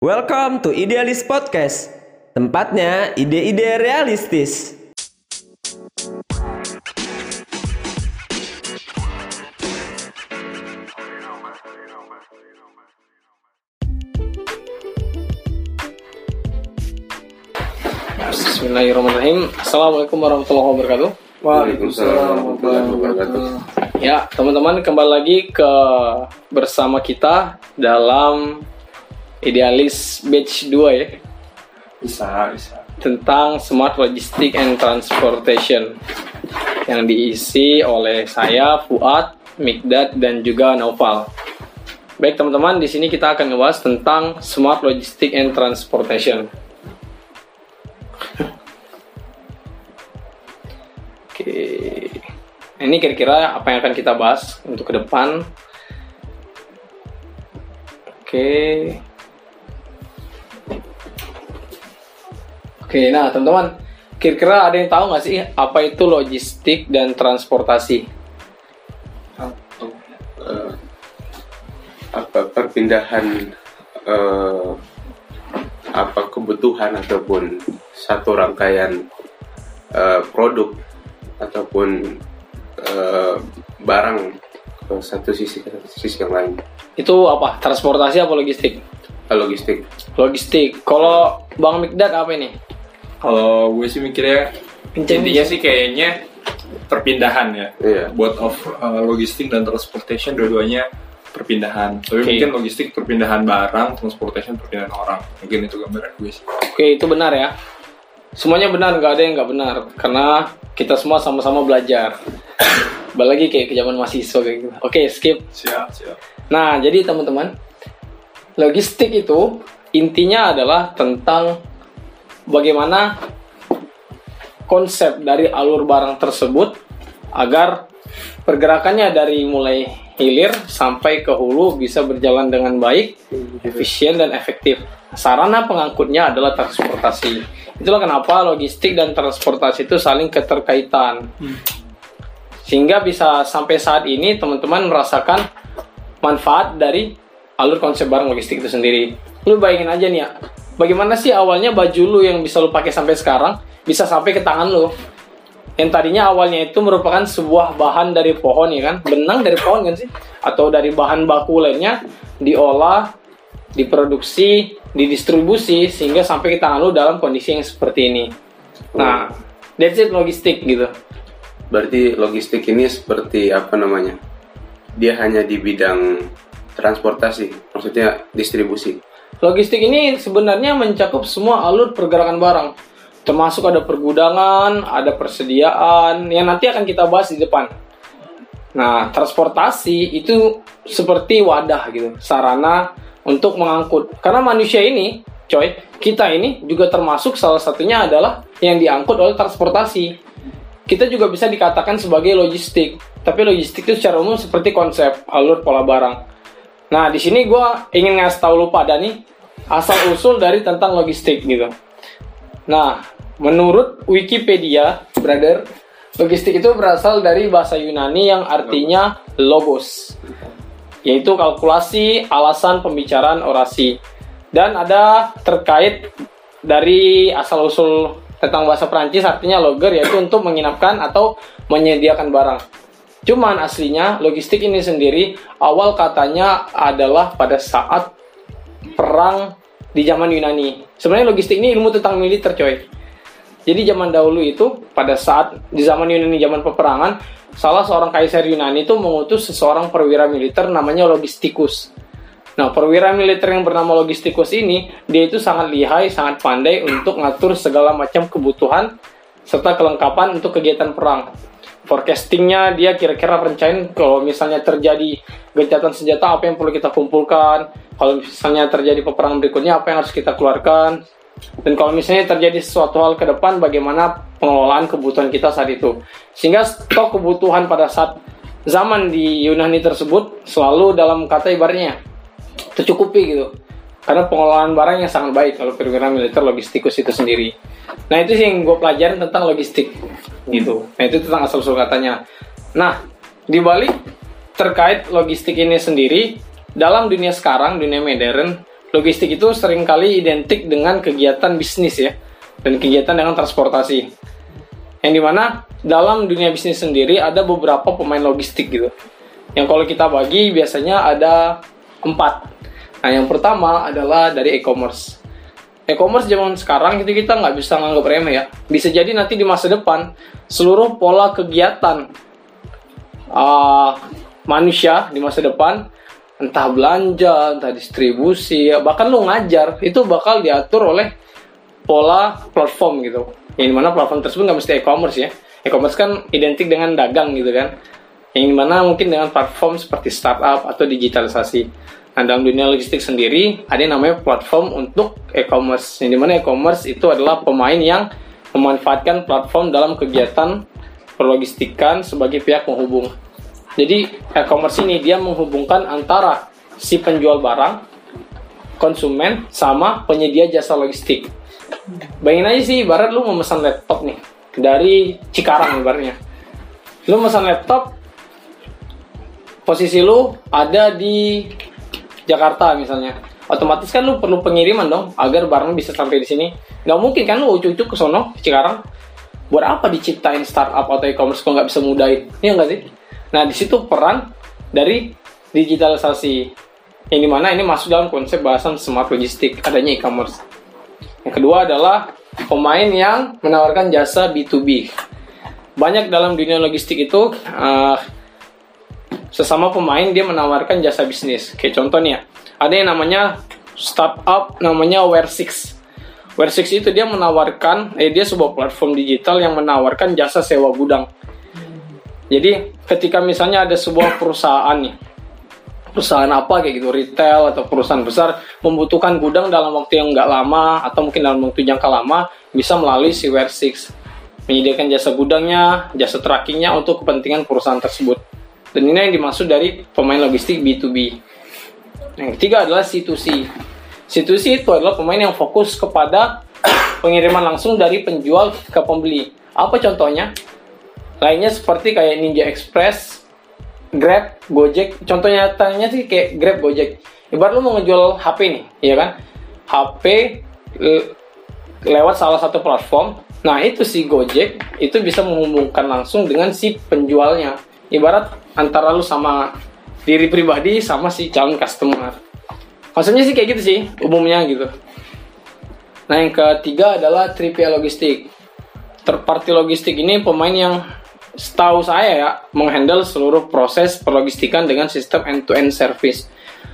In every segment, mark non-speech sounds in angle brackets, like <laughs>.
Welcome to Idealis Podcast. Tempatnya ide-ide realistis. Bismillahirrahmanirrahim. Assalamualaikum warahmatullahi wabarakatuh. Waalaikumsalam warahmatullahi wabarakatuh. Ya, teman-teman kembali lagi ke bersama kita dalam Idealis Batch 2 ya Bisa, bisa. tentang Smart Logistic and Transportation yang diisi oleh saya Fuad, Mikdad dan juga Naufal. Baik teman-teman, di sini kita akan ngebahas tentang Smart Logistic and Transportation. Oke, ini kira-kira apa yang akan kita bahas untuk ke depan. Oke. Oke, nah teman-teman, kira-kira ada yang tahu nggak sih apa itu logistik dan transportasi? Atau eh, apa perpindahan eh, apa kebutuhan ataupun satu rangkaian eh, produk ataupun eh, barang ke satu sisi ke satu sisi yang lain. Itu apa? Transportasi apa logistik? Logistik. Logistik. Kalau Bang Mikdad apa ini? Kalau gue sih mikirnya Kenceng. intinya sih kayaknya perpindahan ya. Iya. Buat of uh, logistik dan transportation dua-duanya perpindahan. Tapi Oke. mungkin logistik perpindahan barang, transportation perpindahan orang. Mungkin itu gambaran gue sih. Oke, itu benar ya. Semuanya benar, nggak ada yang nggak benar. Karena kita semua sama-sama belajar. <coughs> Balik lagi kayak ke zaman mahasiswa kayak gitu. Oke, skip. Siap, siap. Nah, jadi teman-teman, logistik itu intinya adalah tentang bagaimana konsep dari alur barang tersebut agar pergerakannya dari mulai hilir sampai ke hulu bisa berjalan dengan baik, efisien dan efektif. Sarana pengangkutnya adalah transportasi. Itulah kenapa logistik dan transportasi itu saling keterkaitan. Sehingga bisa sampai saat ini teman-teman merasakan manfaat dari alur konsep barang logistik itu sendiri. Lu bayangin aja nih ya, bagaimana sih awalnya baju lu yang bisa lu pakai sampai sekarang bisa sampai ke tangan lu? Yang tadinya awalnya itu merupakan sebuah bahan dari pohon ya kan, benang dari pohon kan sih, atau dari bahan baku lainnya diolah, diproduksi, didistribusi sehingga sampai ke tangan lu dalam kondisi yang seperti ini. Nah, that's it logistik gitu. Berarti logistik ini seperti apa namanya? Dia hanya di bidang transportasi, maksudnya distribusi. Logistik ini sebenarnya mencakup semua alur pergerakan barang. Termasuk ada pergudangan, ada persediaan, yang nanti akan kita bahas di depan. Nah, transportasi itu seperti wadah gitu, sarana untuk mengangkut. Karena manusia ini, coy, kita ini juga termasuk salah satunya adalah yang diangkut oleh transportasi. Kita juga bisa dikatakan sebagai logistik. Tapi logistik itu secara umum seperti konsep alur pola barang. Nah, di sini gue ingin ngasih tahu lu pada nih asal usul dari tentang logistik gitu. Nah, menurut Wikipedia, brother, logistik itu berasal dari bahasa Yunani yang artinya logos, yaitu kalkulasi, alasan, pembicaraan, orasi. Dan ada terkait dari asal usul tentang bahasa Prancis artinya logger yaitu untuk menginapkan atau menyediakan barang. Cuman aslinya logistik ini sendiri awal katanya adalah pada saat perang di zaman Yunani. Sebenarnya logistik ini ilmu tentang militer, coy. Jadi zaman dahulu itu pada saat di zaman Yunani zaman peperangan, salah seorang kaisar Yunani itu mengutus seseorang perwira militer namanya Logistikus. Nah, perwira militer yang bernama Logistikus ini, dia itu sangat lihai, sangat pandai untuk ngatur segala macam kebutuhan serta kelengkapan untuk kegiatan perang. Forecastingnya dia kira-kira rencanain kalau misalnya terjadi gencatan senjata apa yang perlu kita kumpulkan, kalau misalnya terjadi peperangan berikutnya apa yang harus kita keluarkan, dan kalau misalnya terjadi sesuatu hal ke depan bagaimana pengelolaan kebutuhan kita saat itu. Sehingga stok kebutuhan pada saat zaman di Yunani tersebut selalu dalam kata ibaratnya tercukupi gitu. Karena pengelolaan barang yang sangat baik kalau perwira militer logistikus itu sendiri. Nah itu sih yang gue pelajarin tentang logistik gitu. Nah itu tentang asal usul katanya. Nah di balik terkait logistik ini sendiri dalam dunia sekarang dunia modern logistik itu sering kali identik dengan kegiatan bisnis ya dan kegiatan dengan transportasi. Yang di mana dalam dunia bisnis sendiri ada beberapa pemain logistik gitu. Yang kalau kita bagi biasanya ada empat. Nah yang pertama adalah dari e-commerce. E-commerce zaman sekarang itu kita nggak bisa nganggap remeh ya. Bisa jadi nanti di masa depan seluruh pola kegiatan uh, manusia di masa depan entah belanja, entah distribusi, bahkan lu ngajar itu bakal diatur oleh pola platform gitu. Yang di mana platform tersebut nggak mesti e-commerce ya. E-commerce kan identik dengan dagang gitu kan. Yang di mana mungkin dengan platform seperti startup atau digitalisasi. Nah dalam dunia logistik sendiri ada yang namanya platform untuk e-commerce. Yang di mana e-commerce itu adalah pemain yang memanfaatkan platform dalam kegiatan perlogistikan sebagai pihak penghubung. Jadi e-commerce ini dia menghubungkan antara si penjual barang, konsumen, sama penyedia jasa logistik. Bayangin aja sih, ibarat lu memesan laptop nih dari Cikarang ibaratnya. Lu memesan laptop, posisi lu ada di Jakarta misalnya. Otomatis kan lu perlu pengiriman dong agar barang bisa sampai di sini. Nggak mungkin kan lu ucuk-ucuk ke sono Cikarang. Buat apa diciptain startup atau e-commerce kalau nggak bisa mudahin? Iya nggak sih? Nah, di situ peran dari digitalisasi. Yang di mana ini masuk dalam konsep bahasan smart logistik, adanya e-commerce. Yang kedua adalah pemain yang menawarkan jasa B2B. Banyak dalam dunia logistik itu uh, sesama pemain dia menawarkan jasa bisnis. Kayak contohnya, ada yang namanya startup namanya Ware6. Ware6 itu dia menawarkan, eh dia sebuah platform digital yang menawarkan jasa sewa gudang. Jadi ketika misalnya ada sebuah perusahaan nih, perusahaan apa kayak gitu, retail atau perusahaan besar membutuhkan gudang dalam waktu yang nggak lama atau mungkin dalam waktu jangka lama bisa melalui si Ware6 menyediakan jasa gudangnya, jasa trackingnya untuk kepentingan perusahaan tersebut. Dan ini yang dimaksud dari pemain logistik B2B. Yang ketiga adalah C2C. C2C itu adalah pemain yang fokus kepada <coughs> pengiriman langsung dari penjual ke pembeli. Apa contohnya? Lainnya seperti kayak Ninja Express, Grab, Gojek. Contohnya tanya sih kayak Grab, Gojek. Ibarat lu mau ngejual HP nih, ya kan? HP le- lewat salah satu platform. Nah, itu si Gojek itu bisa menghubungkan langsung dengan si penjualnya. Ibarat antara lu sama diri pribadi sama si calon customer. Maksudnya sih kayak gitu sih, umumnya gitu. Nah, yang ketiga adalah 3PL logistik. Third party logistik ini pemain yang setahu saya ya menghandle seluruh proses perlogistikan dengan sistem end-to-end service.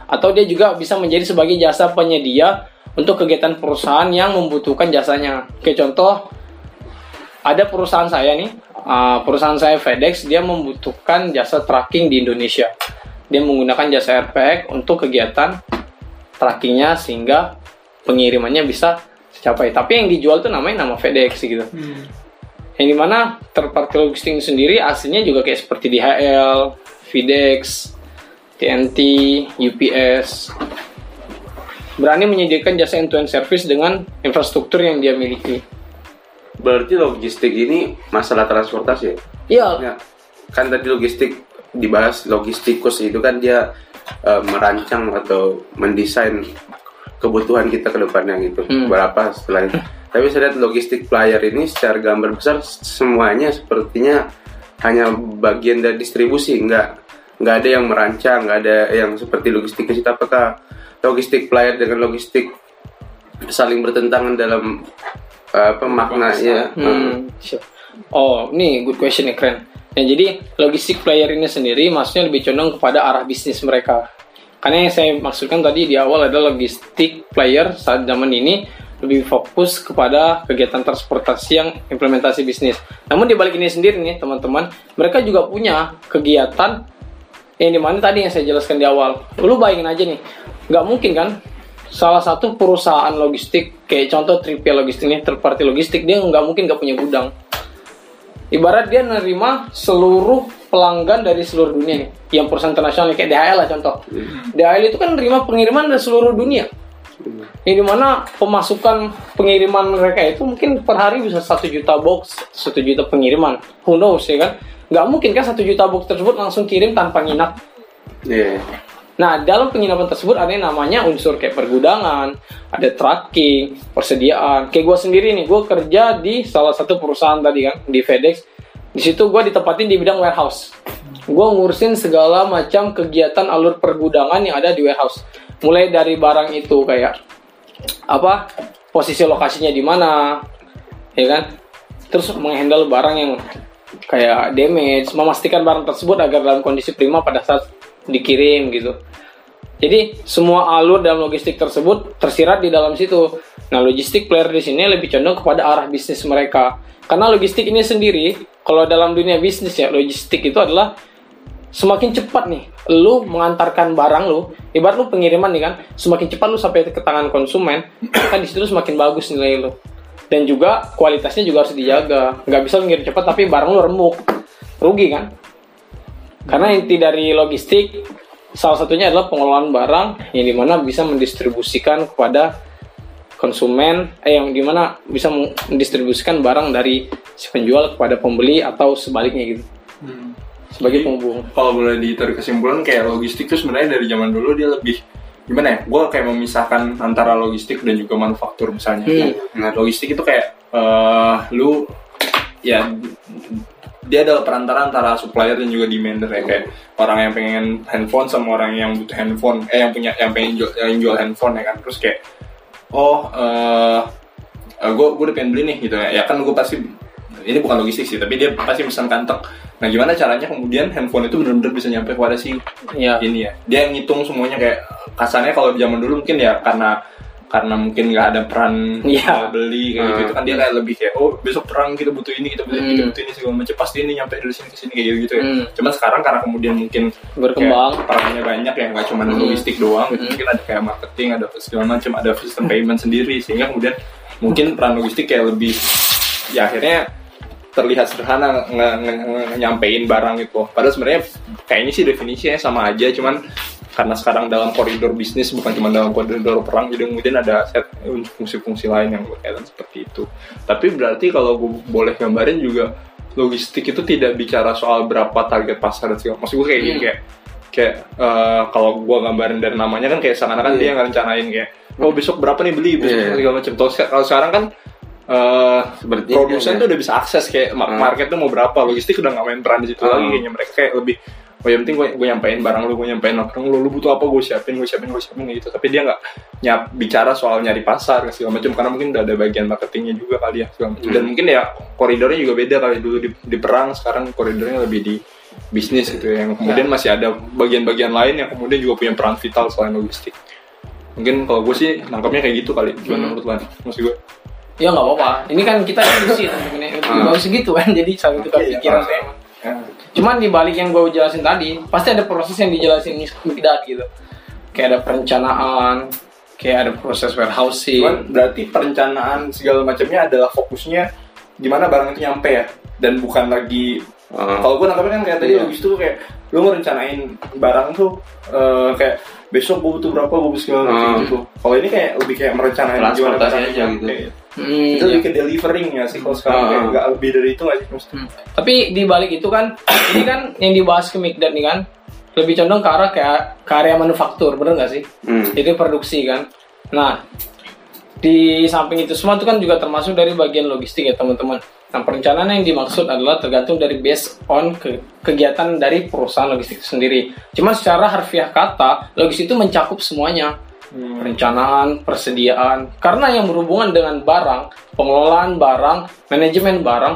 Atau dia juga bisa menjadi sebagai jasa penyedia untuk kegiatan perusahaan yang membutuhkan jasanya. Kayak contoh, ada perusahaan saya nih, uh, perusahaan saya FedEx, dia membutuhkan jasa tracking di Indonesia. Dia menggunakan jasa RPX untuk kegiatan trackingnya sehingga pengirimannya bisa tercapai. Tapi yang dijual tuh namanya nama FedEx gitu. Yang di mana third party logistik sendiri aslinya juga kayak seperti DHL, FedEx, TNT, UPS. Berani menyediakan jasa end-to-end service dengan infrastruktur yang dia miliki. Berarti logistik ini masalah transportasi ya? Iya, Ya, kan tadi logistik dibahas logistikus itu kan dia eh, merancang atau mendesain kebutuhan kita ke depannya gitu. Hmm. Berapa setelah <laughs> itu. Tapi saya lihat logistik player ini secara gambar besar semuanya sepertinya hanya bagian dari distribusi, nggak nggak ada yang merancang, nggak ada yang seperti logistik itu. Apakah logistik player dengan logistik saling bertentangan dalam apa maknanya? Hmm, sure. Oh, ini good question nih, keren. Ya, jadi logistik player ini sendiri maksudnya lebih condong kepada arah bisnis mereka. Karena yang saya maksudkan tadi di awal adalah logistik player saat zaman ini lebih fokus kepada kegiatan transportasi yang implementasi bisnis. Namun di balik ini sendiri nih teman-teman, mereka juga punya kegiatan yang di mana tadi yang saya jelaskan di awal. Lu bayangin aja nih, nggak mungkin kan salah satu perusahaan logistik kayak contoh 3PL logistik nih, third party logistik dia nggak mungkin nggak punya gudang. Ibarat dia nerima seluruh pelanggan dari seluruh dunia nih, yang perusahaan internasional kayak DHL lah contoh. DHL itu kan nerima pengiriman dari seluruh dunia. Yang di mana pemasukan pengiriman mereka itu mungkin per hari bisa satu juta box, satu juta pengiriman. Who knows ya kan? Nggak mungkin kan satu juta box tersebut langsung kirim tanpa nginap. Iya. Nah, dalam penginapan tersebut ada yang namanya unsur kayak pergudangan, ada tracking, persediaan. Kayak gue sendiri nih, gue kerja di salah satu perusahaan tadi kan, di FedEx. Di situ gue ditempatin di bidang warehouse. Gue ngurusin segala macam kegiatan alur pergudangan yang ada di warehouse. Mulai dari barang itu kayak apa posisi lokasinya di mana, ya kan? Terus menghandle barang yang kayak damage, memastikan barang tersebut agar dalam kondisi prima pada saat dikirim gitu. Jadi semua alur dalam logistik tersebut tersirat di dalam situ. Nah, logistik player di sini lebih condong kepada arah bisnis mereka. Karena logistik ini sendiri, kalau dalam dunia bisnis ya, logistik itu adalah semakin cepat nih lu mengantarkan barang lu, ibarat lu pengiriman nih kan, semakin cepat lu sampai ke tangan konsumen, <clears throat> kan di situ semakin bagus nilai lu. Dan juga kualitasnya juga harus dijaga. Nggak bisa mengirim cepat tapi barang lu remuk. Rugi kan? Karena inti dari logistik salah satunya adalah pengelolaan barang yang di mana bisa mendistribusikan kepada konsumen, eh yang di mana bisa mendistribusikan barang dari si penjual kepada pembeli atau sebaliknya gitu. Sebagai penghubung. kalau boleh ditarik kesimpulan kayak logistik tuh sebenarnya dari zaman dulu dia lebih gimana ya gue kayak memisahkan antara logistik dan juga manufaktur misalnya Hmm. nah logistik itu kayak eh, lu ya dia adalah perantara antara supplier dan juga demander ya kayak orang yang pengen handphone sama orang yang butuh handphone eh yang punya yang pengen jual, yang jual handphone ya kan? Terus kayak oh eh gue gue udah pengen beli nih gitu. Ya ya kan gue pasti ini bukan logistik sih tapi dia pasti pesan kantong nah gimana caranya kemudian handphone itu benar-benar bisa nyampe kepada si Ya. ini ya? Dia yang ngitung semuanya kayak kasarnya kalau zaman dulu mungkin ya karena karena mungkin nggak ada peran jual beli kayak gitu, Hmm. itu kan dia kayak lebih kayak oh besok perang kita butuh ini kita butuh ini kita Hmm. butuh ini segala macam pasti ini nyampe dari sini ke sini kayak gitu ya Hmm. cuman sekarang karena kemudian mungkin Berkembang. kayak perannya banyak ya nggak cuma Hmm. logistik doang gitu. Hmm. mungkin ada kayak marketing ada segala macam ada sistem payment sendiri sehingga kemudian mungkin peran logistik kayak lebih ya akhirnya terlihat sederhana nge- nge- nge- nyampein barang gitu padahal sebenarnya kayaknya sih definisinya sama aja cuman karena sekarang dalam koridor bisnis bukan cuma dalam koridor perang jadi kemudian ada set fungsi-fungsi lain yang berkaitan seperti itu tapi berarti kalau gue boleh gambarin juga logistik itu tidak bicara soal berapa target pasar dan segala maksud gue kayak gini Hmm. kayak kayak eh, kalau gue gambarin dari namanya kan kayak seakan-akan Iya. dia ngerencanain kayak oh besok berapa nih beli besok Iya. segala macam seka- kalau sekarang kan Seperti produsen tuh udah bisa akses kayak Hmm. market tuh mau berapa logistik udah nggak main peran di situ Hmm. lagi kayaknya mereka kayak lebih oh yang penting gue, gue nyampein barang lu gue nyampein barang lu lu butuh apa gue siapin gue siapin gue siapin gitu tapi dia nggak nyap bicara soal nyari pasar segala macam karena mungkin udah ada bagian marketingnya juga kali ya segala macam dan Hmm. mungkin ya koridornya juga beda kali dulu di, di perang sekarang koridornya lebih di bisnis gitu ya yang kemudian masih ada bagian-bagian lain yang kemudian juga punya peran vital selain logistik mungkin kalau gue sih nangkapnya kayak gitu kali gimana Hmm. menurut lo maksud gue Ya nggak apa-apa. Ini kan kita diskusi teman-teman. Hmm. Gak usah gitu kan. <laughs> Jadi saling tukar pikiran. Cuman di balik yang gue jelasin tadi, pasti ada proses yang dijelasin Mikdad gitu. Kayak ada perencanaan, kayak ada proses warehousing. Cuman berarti perencanaan segala macamnya adalah fokusnya gimana barang itu nyampe ya dan bukan lagi Hmm. kalau gue nangkapnya kan kayak tadi Iya. logis tuh kayak lu ngerencanain barang tuh eh, kayak besok gue butuh berapa gue butuh segala macam Hmm. gitu. Kalau ini kayak lebih kayak merencanain gimana aja gitu. Hmm, Itu iya. ke delivering ya sih kalau sekarang Hmm. kayak nggak lebih dari itu nggak sih? Hmm. Tapi di balik itu kan, <coughs> ini kan yang dibahas ke Mikdad nih kan, lebih condong ke arah kayak ke area manufaktur, bener nggak sih? Hmm. Itu produksi kan. Nah, di samping itu semua itu kan juga termasuk dari bagian logistik ya teman-teman. Nah, perencanaan yang dimaksud adalah tergantung dari based on ke- kegiatan dari perusahaan logistik itu sendiri. Cuma secara harfiah kata, logistik itu mencakup semuanya. Perencanaan, persediaan. Karena yang berhubungan dengan barang, pengelolaan barang, manajemen barang,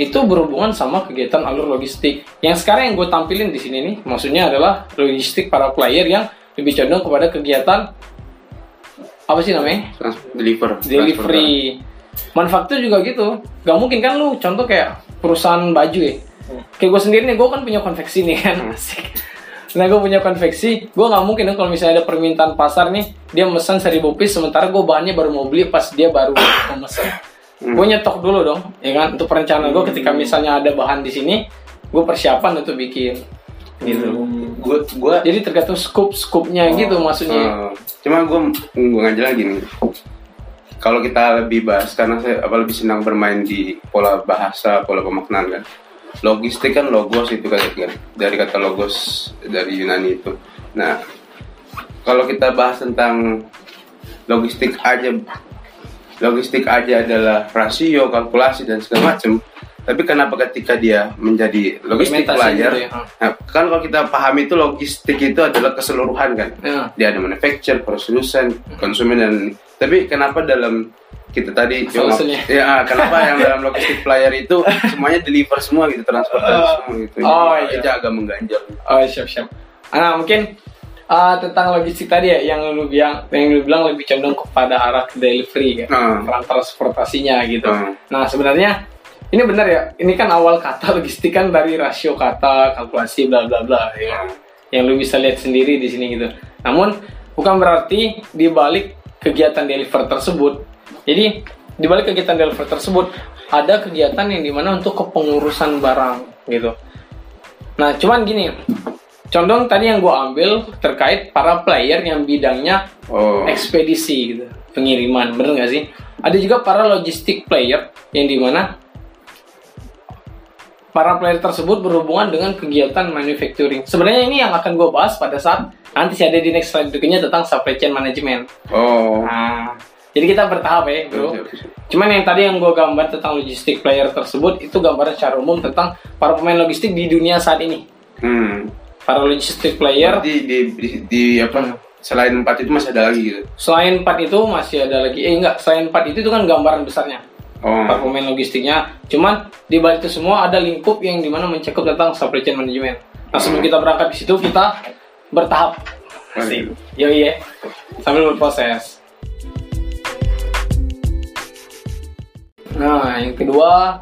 itu berhubungan sama kegiatan alur logistik. Yang sekarang yang gue tampilin di sini nih, maksudnya adalah logistik para player yang lebih condong kepada kegiatan apa sih namanya? Trans- deliver delivery manufaktur juga gitu gak mungkin kan lu contoh kayak perusahaan baju ya kayak gue sendiri nih gue kan punya konveksi nih kan Asik. Nah gue punya konveksi gue nggak mungkin dong kalau misalnya ada permintaan pasar nih dia mesan seribu piece sementara gue bahannya baru mau beli pas dia baru memesan gue nyetok dulu dong ya kan untuk perencanaan gue ketika misalnya ada bahan di sini gue persiapan untuk bikin. Gitu. Gue gue jadi tergantung scoop scoopnya gitu maksudnya. Eh, cuma gue gue ngajar lagi nih. Kalau kita lebih bahas karena saya apa lebih senang bermain di pola bahasa pola pemaknaan kan logistik kan logos itu kan kan dari kata logos dari Yunani itu nah kalau kita bahas tentang logistik aja logistik aja adalah rasio, kalkulasi dan segala macam. Tapi kenapa ketika dia menjadi logistik player, gitu ya. nah, kan kalau kita pahami itu logistik itu adalah keseluruhan kan. Ya. Dia ada manufacture, produsen, konsumen dan tapi kenapa dalam kita tadi cuma- Solusinya. ya ah, kenapa yang dalam logistik player itu semuanya deliver semua gitu transportasi semua gitu Oh, Jadi, iya. itu agak mengganjal Oh siap siap. Nah mungkin uh, tentang logistik tadi ya yang lu bilang yang lu bilang lebih condong kepada arah ke delivery kan, Hmm. peran transportasinya gitu. Hmm. Nah sebenarnya ini benar ya. Ini kan awal kata <laughs> logistik kan dari rasio kata, kalkulasi bla bla bla ya. Yang lu bisa lihat sendiri di sini gitu. Namun bukan berarti di balik kegiatan deliver tersebut. Jadi di balik kegiatan deliver tersebut ada kegiatan yang di mana untuk kepengurusan barang gitu. Nah, cuman gini, condong tadi yang gue ambil terkait para player yang bidangnya oh ekspedisi gitu, pengiriman, bener nggak sih? Ada juga para logistik player yang di mana para player tersebut berhubungan dengan kegiatan manufacturing. Sebenarnya ini yang akan gue bahas pada saat nanti sih ada di next slide berikutnya tentang supply chain management. oh Nah, jadi kita bertahap ya, bro. Cuman yang tadi yang gue gambar tentang logistik player tersebut itu gambaran secara umum tentang para pemain logistik di dunia saat ini. hmm. Para logistik player. Berarti di, di, di apa selain empat itu masih ada lagi gitu? Selain empat itu masih ada lagi. Eh enggak selain empat itu itu kan gambaran besarnya. Oh. Para pemain logistiknya. Cuman di balik itu semua ada lingkup yang di mana mencakup tentang supply chain management. Nah sebelum kita berangkat di situ kita bertahap. Asik. yo iya. Sambil berproses nah yang kedua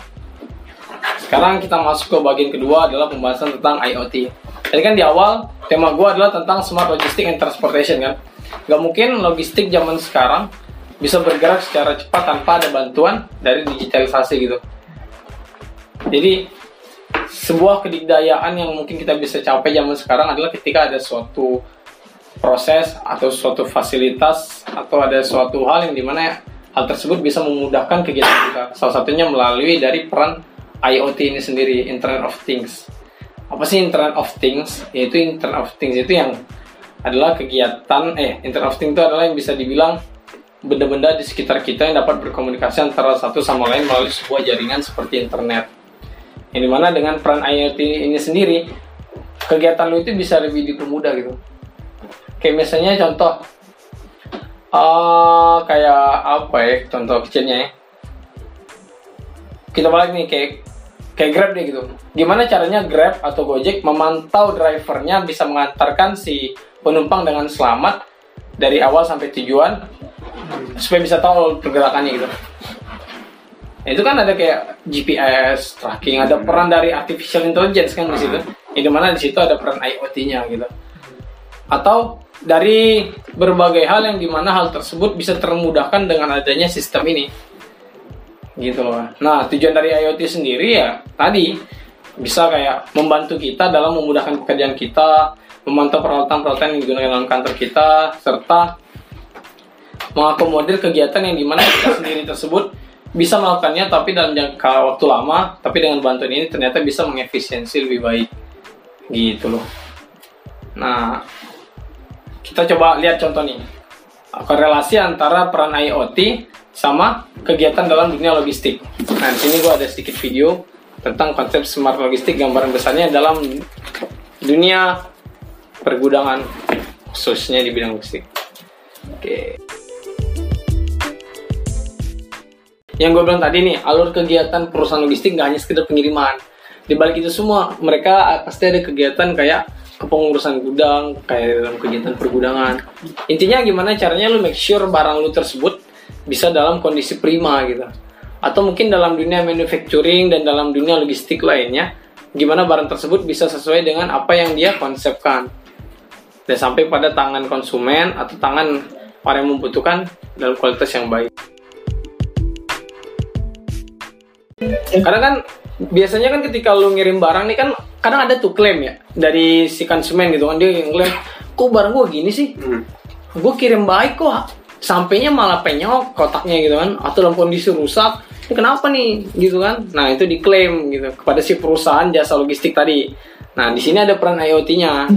sekarang kita masuk ke bagian kedua adalah pembahasan tentang IoT. Tadi kan di awal tema gua adalah tentang smart logistic and transportation kan. Gak mungkin logistik zaman sekarang bisa bergerak secara cepat tanpa ada bantuan dari digitalisasi gitu. Jadi sebuah kedikdayaan yang mungkin kita bisa capai zaman sekarang adalah ketika ada suatu proses atau suatu fasilitas atau ada suatu hal yang di mana hal tersebut bisa memudahkan kegiatan kita. Salah satunya melalui dari peran IoT ini sendiri, Internet of Things. Apa sih Internet of Things? Yaitu Internet of Things itu yang adalah kegiatan, eh Internet of Things itu adalah yang bisa dibilang benda-benda di sekitar kita yang dapat berkomunikasi antara satu sama lain melalui sebuah jaringan seperti internet. Yang di mana dengan peran IoT ini sendiri, kegiatan lu itu bisa lebih dipermudah gitu. Kayak misalnya contoh, eh kayak apa ya, contoh kecilnya ya. Kita balik nih kayak kayak Grab deh gitu. Gimana caranya Grab atau Gojek memantau drivernya bisa mengantarkan si penumpang dengan selamat dari awal sampai tujuan supaya bisa tahu pergerakannya gitu. Itu kan ada kayak GPS tracking, ada peran dari artificial intelligence kan di situ. Yang di mana di situ ada peran IoT-nya gitu. Atau dari berbagai hal yang di mana hal tersebut bisa termudahkan dengan adanya sistem ini gitu loh. Nah, tujuan dari IoT sendiri ya tadi bisa kayak membantu kita dalam memudahkan pekerjaan kita, memantau peralatan-peralatan yang digunakan dalam kantor kita, serta mengakomodir kegiatan yang di mana kita sendiri tersebut bisa melakukannya tapi dalam jangka waktu lama, tapi dengan bantuan ini ternyata bisa mengefisiensi lebih baik gitu loh. Nah, kita coba lihat contoh nih korelasi antara peran IoT sama kegiatan dalam dunia logistik. Nah, di sini gue ada sedikit video tentang konsep smart logistik gambaran besarnya dalam dunia pergudangan khususnya di bidang logistik. Oke. Yang gue bilang tadi nih, alur kegiatan perusahaan logistik nggak hanya sekedar pengiriman. Di balik itu semua, mereka pasti ada kegiatan kayak kepengurusan gudang, kayak dalam kegiatan pergudangan. Intinya gimana caranya lu make sure barang lu tersebut bisa dalam kondisi prima gitu. Atau mungkin dalam dunia manufacturing dan dalam dunia logistik lainnya, gimana barang tersebut bisa sesuai dengan apa yang dia konsepkan. Dan sampai pada tangan konsumen atau tangan orang yang membutuhkan dalam kualitas yang baik. Karena kan biasanya kan ketika lu ngirim barang nih kan kadang ada tuh klaim ya dari si konsumen gitu kan. Dia yang klaim kok barang gua gini sih? Hmm. gue kirim baik kok. Sampainya malah penyok kotaknya gitu kan. Atau dalam kondisi rusak ini kenapa nih? Gitu kan. Nah itu diklaim gitu kepada si perusahaan jasa logistik tadi. Nah di sini ada peran IoT-nya.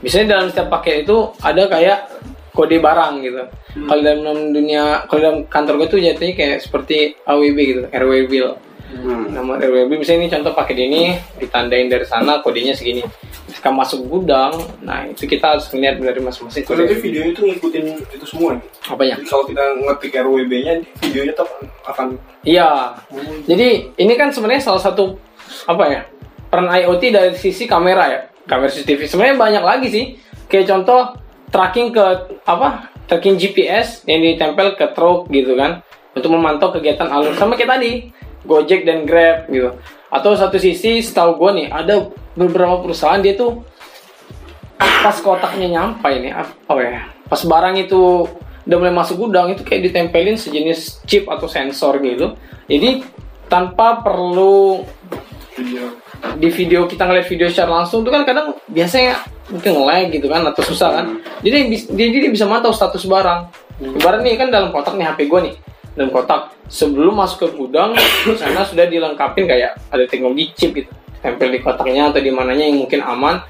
Biasanya dalam setiap paket itu ada kayak kode barang gitu. Kalau dalam dunia, kalau dalam kantor gue tuh jatuhnya kayak seperti AWB gitu, RW bill. Hmm. Nama RW bill misalnya ini contoh paket ini ditandain dari sana kodenya segini. Ketika masuk gudang, nah itu kita harus lihat dari masing-masing Kalau kode. nanti videonya itu ngikutin itu semua nih. Apanya? Jadi kalau kita ngetik RWB-nya, videonya tuh akan Iya. Jadi ini kan sebenarnya salah satu apa ya peran IoT dari sisi kamera ya, kamera CCTV. Sebenarnya banyak lagi sih. Kayak contoh tracking ke apa? Tracking GPS yang ditempel ke truk gitu kan untuk memantau kegiatan alur sama kayak tadi Gojek dan Grab gitu. Atau satu sisi setahu gue nih ada beberapa perusahaan dia tuh pas kotaknya nyampe ini apa ya pas barang itu udah mulai masuk gudang itu kayak ditempelin sejenis chip atau sensor gitu jadi tanpa perlu video. di video kita ngeliat video secara langsung itu kan kadang biasanya mungkin nge-lag gitu kan atau susah kan. Jadi bis- dia jadi bisa mantau status barang. Ibarat nih kan dalam kotak nih HP gue nih. Dalam kotak sebelum masuk ke gudang di <coughs> sana sudah dilengkapin kayak ada teknologi chip gitu. Tempel di kotaknya atau di mananya yang mungkin aman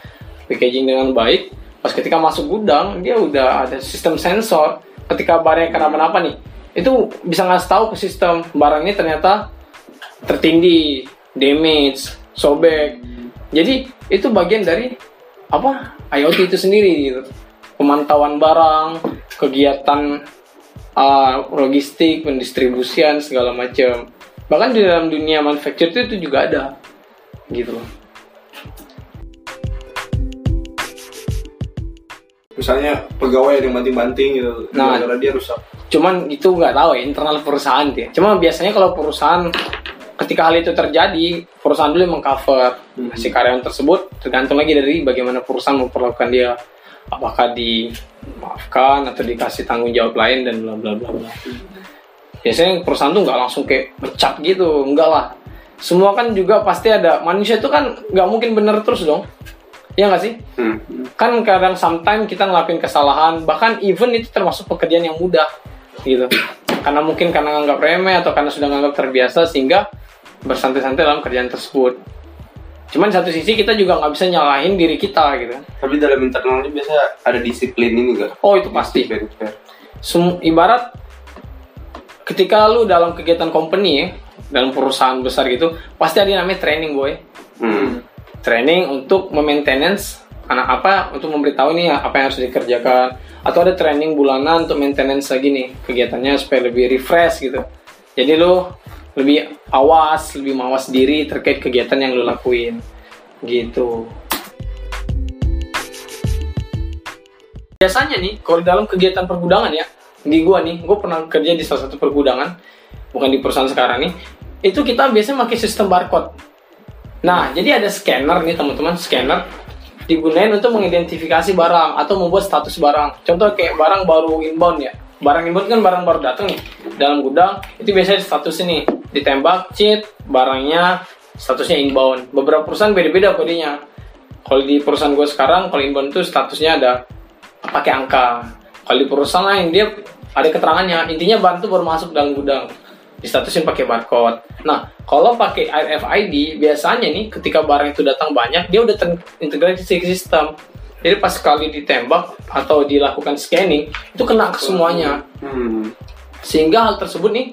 packaging dengan baik. Pas ketika masuk gudang dia udah ada sistem sensor. Ketika barangnya kenapa-napa nih itu bisa ngasih tahu ke sistem barang ini ternyata tertindih, damage, sobek. Jadi itu bagian dari apa IoT itu sendiri gitu. Pemantauan barang, kegiatan uh, logistik, pendistribusian segala macam. Bahkan di dalam dunia manufacture itu, itu juga ada gitu loh. Misalnya pegawai yang banting-banting gitu, Nah. dia rusak. Cuman itu nggak tahu ya internal perusahaan dia. Cuma biasanya kalau perusahaan ketika hal itu terjadi, perusahaan dulu mengcover si karyawan tersebut tergantung lagi dari bagaimana perusahaan memperlakukan dia. Apakah dimaafkan atau dikasih tanggung jawab lain dan bla bla bla bla. Biasanya perusahaan tuh nggak langsung kayak pecat gitu, enggak lah. Semua kan juga pasti ada manusia itu kan nggak mungkin bener terus dong. Iya nggak sih? Hmm. kan kadang sometimes kita ngelakuin kesalahan bahkan even itu termasuk pekerjaan yang mudah gitu karena mungkin karena nganggap remeh atau karena sudah nganggap terbiasa sehingga bersantai-santai dalam kerjaan tersebut. Cuman satu sisi kita juga nggak bisa nyalahin diri kita gitu Tapi dalam internalnya biasa ada disiplin ini enggak? oh itu pasti. Disiplin fair. Sem- ibarat ketika lu dalam kegiatan company ya dalam perusahaan besar gitu pasti ada yang namanya training boy. Hmm. training untuk memaintenance anak apa untuk memberitahu nih apa yang harus dikerjakan. Atau ada training bulanan untuk maintenance lagi nih kegiatannya supaya lebih refresh gitu. Jadi lu lebih awas lebih mawas diri terkait kegiatan yang lu lakuin. Gitu. Biasanya nih kalau dalam kegiatan pergudangan ya di gua nih gua pernah kerja di salah satu pergudangan bukan di perusahaan sekarang nih itu kita biasanya pakai sistem barcode. Nah, jadi ada scanner nih teman-teman, scanner. Digunain untuk mengidentifikasi barang atau membuat status barang. Contoh kayak barang baru inbound ya. Barang inbound kan barang baru datang nih dalam gudang, itu biasanya status ini ditembak, cheat, barangnya statusnya inbound. Beberapa perusahaan beda-beda kodenya. Kalau di perusahaan gue sekarang, kalau inbound itu statusnya ada pakai angka. Kalau di perusahaan lain dia ada keterangannya, intinya barang itu baru masuk dalam gudang distatusin pakai barcode. Nah, kalau pakai RFID biasanya nih ketika barang itu datang banyak dia udah terintegrasi ke sistem. Jadi pas sekali ditembak atau dilakukan scanning itu kena ke semuanya. Hmm. Sehingga hal tersebut nih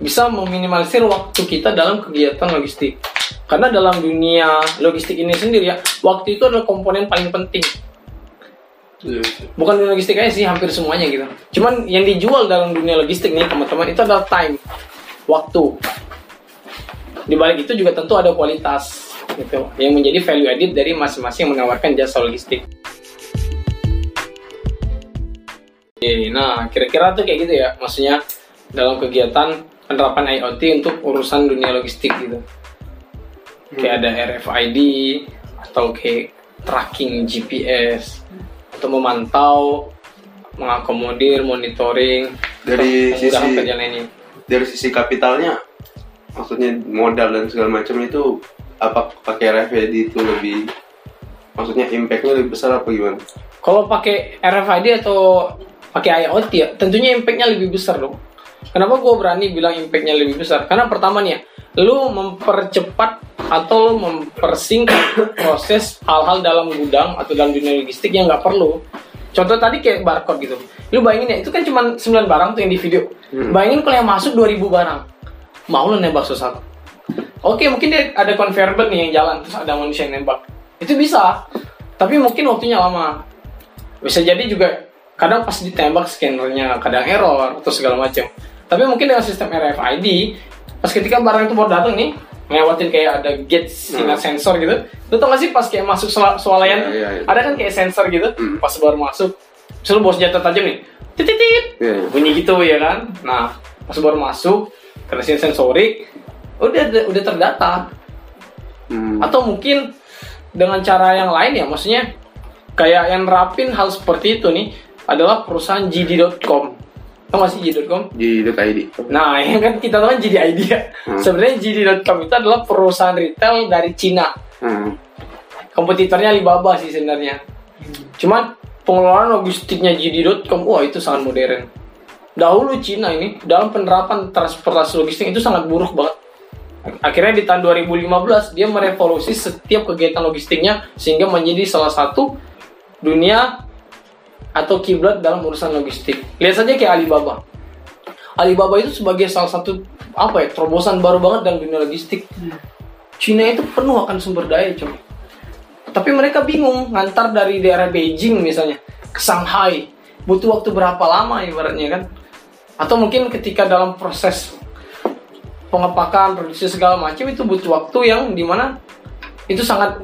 bisa meminimalisir waktu kita dalam kegiatan logistik. Karena dalam dunia logistik ini sendiri ya, waktu itu adalah komponen paling penting. Bukan dunia logistik aja sih hampir semuanya gitu. Cuman yang dijual dalam dunia logistik nih teman-teman itu adalah time. Waktu. Di balik itu juga tentu ada kualitas gitu. Yang menjadi value added dari masing-masing yang menawarkan jasa logistik. Oke, nah kira-kira tuh kayak gitu ya maksudnya dalam kegiatan penerapan IoT untuk urusan dunia logistik gitu kayak ada RFID atau kayak tracking GPS untuk memantau mengakomodir monitoring Dari sisi- Dari sisi kapitalnya, maksudnya modal dan segala macam itu apa pakai RFID itu lebih maksudnya impactnya lebih besar apa gimana? Kalau pakai RFID atau pakai IoT ya, tentunya impactnya lebih besar dong. Kenapa gue berani bilang impactnya lebih besar? Karena pertama nih ya, lu mempercepat atau mempersingkat <coughs> proses hal-hal dalam gudang atau dalam dunia logistik yang nggak perlu. Contoh tadi kayak barcode gitu. Lu bayangin ya, itu kan cuma 9 barang tuh yang di video. Bayangin kalau yang masuk 2000 barang. Mau lu nembak susah. Oke, mungkin dia ada conveyor belt nih yang jalan terus ada manusia yang nembak. Itu bisa. Tapi mungkin waktunya lama. Bisa jadi juga kadang pas ditembak scannernya kadang error atau segala macam. Tapi mungkin dengan sistem RFID, pas ketika barang itu baru datang nih, ngelewatin kayak ada gate sinyal sensor gitu. Lu tau gak sih pas kayak masuk swala- swalayan, Iya, iya, iya. ada kan kayak sensor gitu, Hmm. pas baru masuk, selalu bawa senjata tajam nih, titit Iya, iya. bunyi gitu ya kan. Nah, pas baru masuk, karena sensorik, udah udah terdata. Hmm. Atau mungkin dengan cara yang lain ya, maksudnya kayak yang nerapin hal seperti itu nih adalah perusahaan JD.com. Tau gak sih JD.com? Di ID. Nah, yang kan kita tahu kan JD ID ya. Hmm. Sebenarnya JD.com itu adalah perusahaan retail dari Cina. Hmm. Kompetitornya Alibaba sih sebenarnya. Cuman pengelolaan logistiknya JD.com, wah itu sangat modern. Dahulu Cina ini dalam penerapan transportasi logistik itu sangat buruk banget. Akhirnya di tahun 2015 dia merevolusi setiap kegiatan logistiknya sehingga menjadi salah satu dunia atau kiblat dalam urusan logistik. Lihat saja kayak Alibaba. Alibaba itu sebagai salah satu apa ya terobosan baru banget dalam dunia logistik. Cina itu penuh akan sumber daya, coy. Tapi mereka bingung ngantar dari daerah Beijing misalnya ke Shanghai. Butuh waktu berapa lama ibaratnya kan? Atau mungkin ketika dalam proses pengepakan, produksi segala macam itu butuh waktu yang di mana itu sangat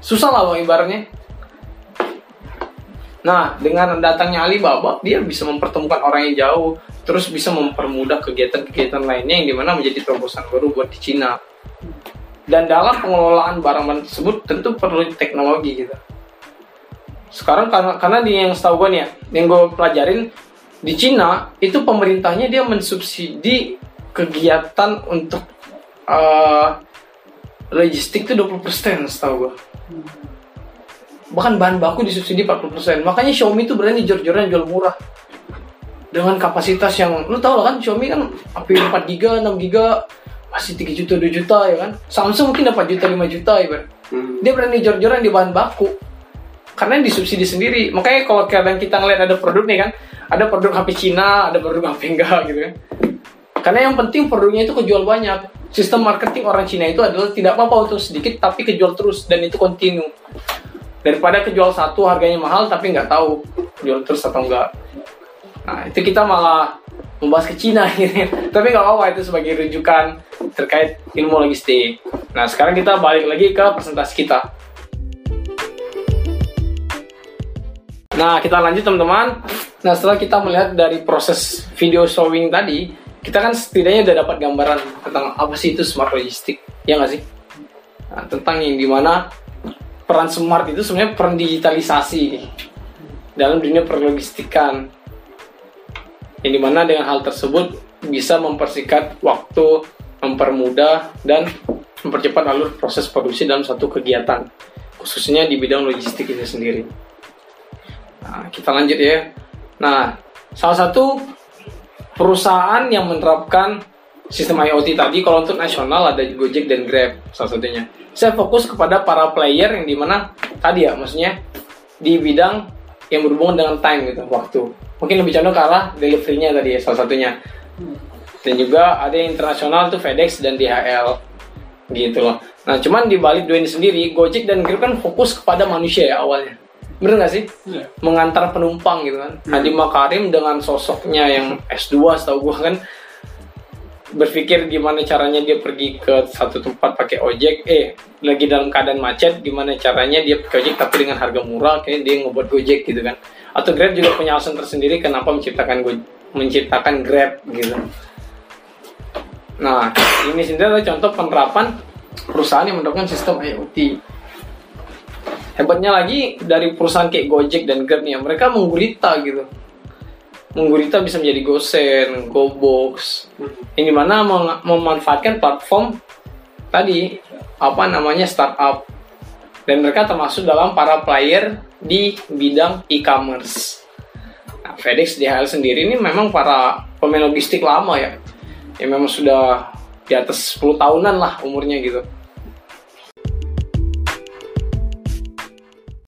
susah lah bang ibaratnya. Nah, dengan datangnya Alibaba, dia bisa mempertemukan orang yang jauh, terus bisa mempermudah kegiatan-kegiatan lainnya yang di mana menjadi terobosan baru buat di Cina. Dan dalam pengelolaan barang-barang tersebut tentu perlu teknologi gitu. Sekarang karena karena di yang setahu gue nih ya, yang gue pelajarin di Cina itu pemerintahnya dia mensubsidi kegiatan untuk eh, logistik itu 20% setahu gue bahkan bahan baku disubsidi 40% makanya Xiaomi itu berani jor-joran jual murah. Dengan kapasitas yang lu tau lah kan Xiaomi kan api 4 giga 6 giga masih 3 juta 2 juta ya kan? Samsung mungkin dapat juta 5 juta ya kan? Hmm. dia berani jor-joran di bahan baku. Karena disubsidi sendiri. Makanya kalau kadang kita ngeliat ada produk nih kan ada produk HP Cina ada produk HP enggak gitu kan? Karena yang penting produknya itu kejual banyak. Sistem marketing orang Cina itu adalah tidak apa-apa untuk sedikit tapi kejual terus. Dan itu kontinu daripada kejual satu harganya mahal tapi nggak tahu jual terus atau enggak nah itu kita malah membahas ke Cina <laughs> gitu tapi nggak apa-apa itu sebagai rujukan terkait ilmu logistik. Nah sekarang kita balik lagi ke presentasi kita. Nah kita lanjut teman-teman. Nah setelah kita melihat dari proses video showing tadi kita kan setidaknya udah dapat gambaran tentang apa sih itu smart logistik. Ya nggak sih? Nah, tentang yang di mana peran smart itu sebenarnya peran digitalisasi dalam dunia perlogistikan yang di mana dengan hal tersebut bisa mempersingkat waktu, mempermudah dan mempercepat alur proses produksi dalam satu kegiatan khususnya di bidang logistik itu sendiri. Nah, kita lanjut ya. Nah, salah satu perusahaan yang menerapkan sistem IoT tadi kalau untuk nasional ada Gojek dan Grab salah satunya. Saya fokus kepada para player yang di mana tadi ya maksudnya di bidang yang berhubungan dengan time gitu waktu. Mungkin lebih condong ke arah delivery-nya tadi ya salah satunya. Dan juga ada yang internasional tuh FedEx dan DHL gitu loh. Nah cuman di balik dua ini sendiri Gojek dan Grab kan fokus kepada manusia ya awalnya. Bener gak sih? Iya. Mengantar penumpang gitu kan. Nadiem Makarim dengan sosoknya yang S2 setahu gua kan berpikir gimana caranya dia pergi ke satu tempat pakai ojek. Eh lagi dalam keadaan macet gimana caranya dia pakai ojek tapi dengan harga murah kayak dia ngebuat gojek gitu kan. Atau grab juga punya alasan tersendiri kenapa menciptakan go- menciptakan grab gitu. Nah ini sendiri adalah contoh penerapan perusahaan yang menerapkan sistem IoT hebatnya lagi dari perusahaan kayak Gojek dan Grab nih mereka menggurita gitu menggurita bisa menjadi GoSend, GoBox, yang di mana meng- memanfaatkan platform tadi apa namanya startup dan mereka termasuk dalam para player di bidang e-commerce. Nah, FedEx DHL sendiri ini memang para pemain logistik lama ya, yang memang sudah di atas 10 tahunan lah umurnya gitu.